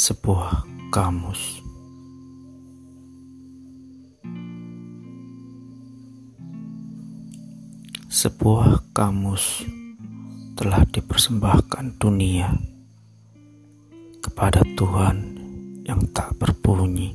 sebuah kamus. Sebuah kamus telah dipersembahkan dunia kepada Tuhan yang tak berbunyi.